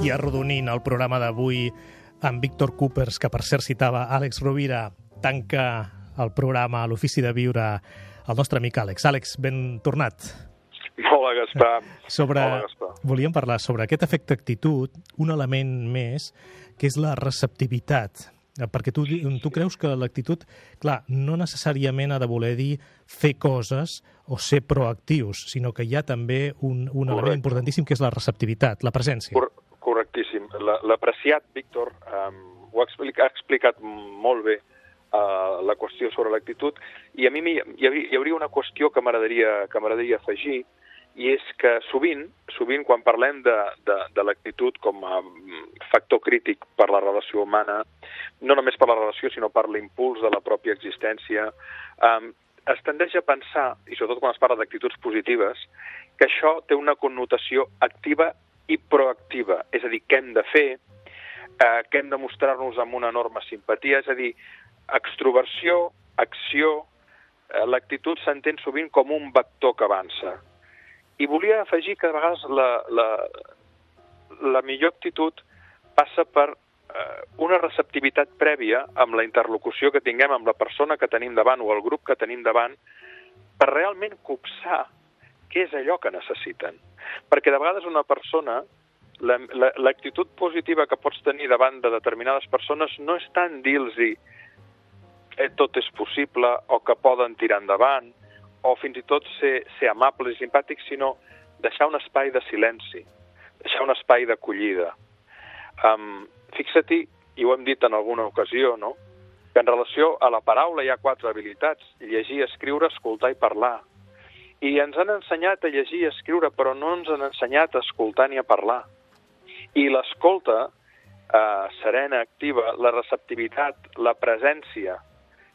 I arrodonint el programa d'avui amb Víctor Coopers, que per cert citava Àlex Rovira, tanca el programa a l'Ofici de Viure el nostre amic Àlex. Àlex, ben tornat. Hola, Gaspar. Sobre, Hola, Gaspar. Volíem parlar sobre aquest efecte actitud, un element més, que és la receptivitat. Perquè tu, tu creus que l'actitud, clar, no necessàriament ha de voler dir fer coses o ser proactius, sinó que hi ha també un, un element Correcte. importantíssim que és la receptivitat, la presència. Cor correctíssim. La- L'apreciat Víctor um, ho ha explicat, ha explicat molt bé uh, la qüestió sobre l'actitud i a mi hi, hi hauria una qüestió que m'agradaria que m'agradaria afegir i és que sovint, sovint quan parlem de, de, de l'actitud com a mm, factor crític per la relació humana, no només per la relació, sinó per l'impuls de la pròpia existència, um, es tendeix a pensar, i sobretot quan es parla d'actituds positives, que això té una connotació activa i proactiva, és a dir, què hem de fer, eh, que hem de mostrar-nos amb una enorme simpatia, és a dir, extroversió, acció, eh, l'actitud s'entén sovint com un vector que avança. I volia afegir que a vegades la, la, la millor actitud passa per eh, una receptivitat prèvia amb la interlocució que tinguem amb la persona que tenim davant o el grup que tenim davant per realment copsar què és allò que necessiten. Perquè de vegades una persona, la- la- l'actitud positiva que pots tenir davant de determinades persones no és tant dir-los que tot és possible o que poden tirar endavant o fins i tot ser, ser amables i simpàtics, sinó deixar un espai de silenci, deixar un espai d'acollida. Um, Fixa-t'hi, i ho hem dit en alguna ocasió, no? que en relació a la paraula hi ha quatre habilitats, llegir, escriure, escoltar i parlar. I ens han ensenyat a llegir i escriure, però no ens han ensenyat a escoltar ni a parlar. I l'escolta, eh, serena, activa, la receptivitat, la presència,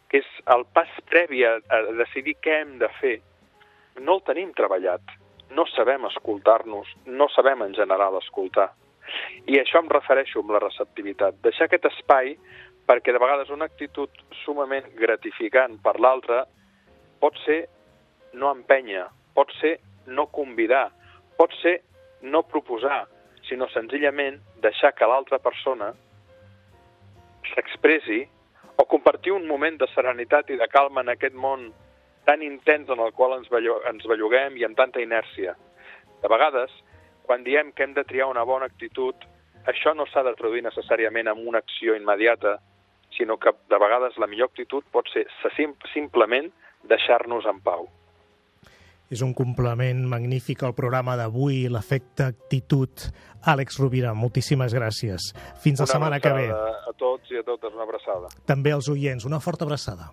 que és el pas previ a, a decidir què hem de fer, no el tenim treballat. No sabem escoltar-nos, no sabem en general escoltar. I això em refereixo amb la receptivitat. Deixar aquest espai perquè de vegades una actitud sumament gratificant per l'altre pot ser no empènyer, pot ser no convidar, pot ser no proposar, sinó senzillament deixar que l'altra persona s'expressi o compartir un moment de serenitat i de calma en aquest món tan intens en el qual ens, ens belluguem i amb tanta inèrcia. De vegades, quan diem que hem de triar una bona actitud, això no s'ha de traduir necessàriament en una acció immediata, sinó que de vegades la millor actitud pot ser sim simplement deixar-nos en pau. És un complement magnífic al programa d'avui, l'efecte actitud. Àlex Rovira, moltíssimes gràcies. Fins la setmana que ve. A tots i a totes, una abraçada. També als oients, una forta abraçada.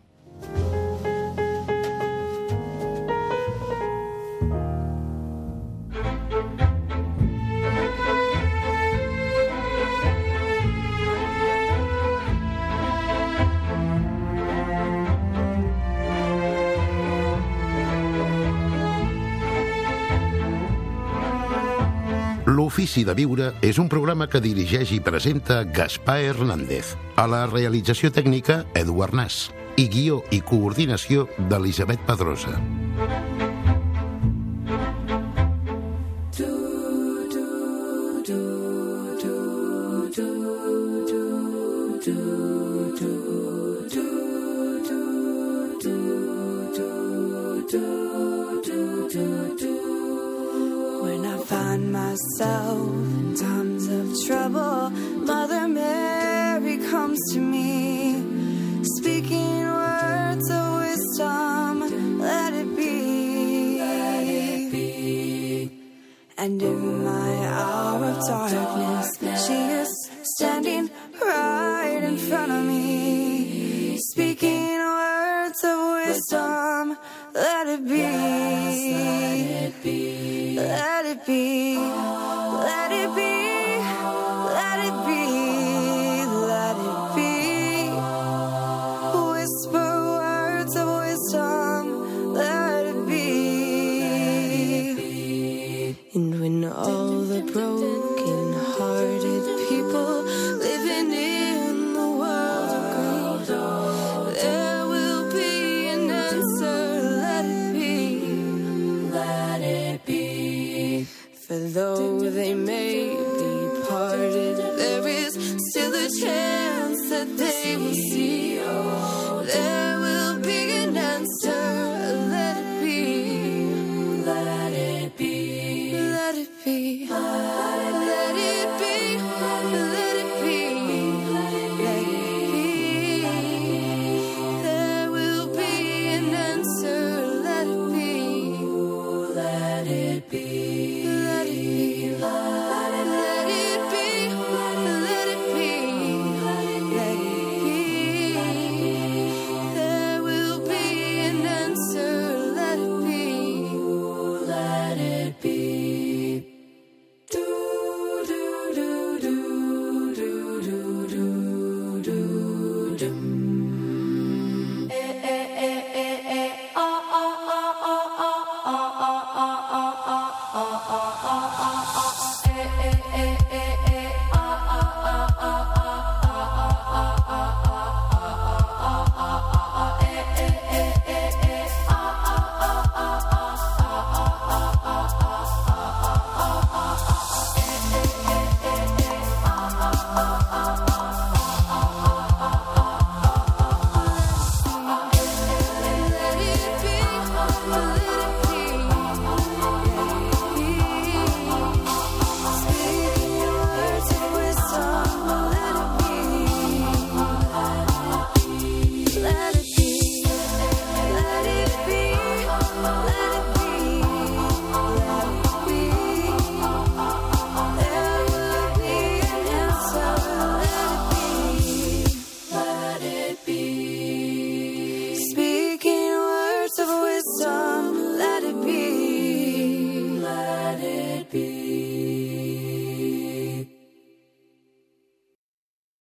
L'Ofici de Viure és un programa que dirigeix i presenta Gaspar Hernández. A la realització tècnica, Eduard Nas. I guió i coordinació d'Elisabet Pedrosa. When I find myself in times of trouble, Mother Mary comes to me, speaking words of wisdom. Let it be. And in my hour of darkness, she is standing wisdom. Let it be. Let it be. Let it be. Let it be.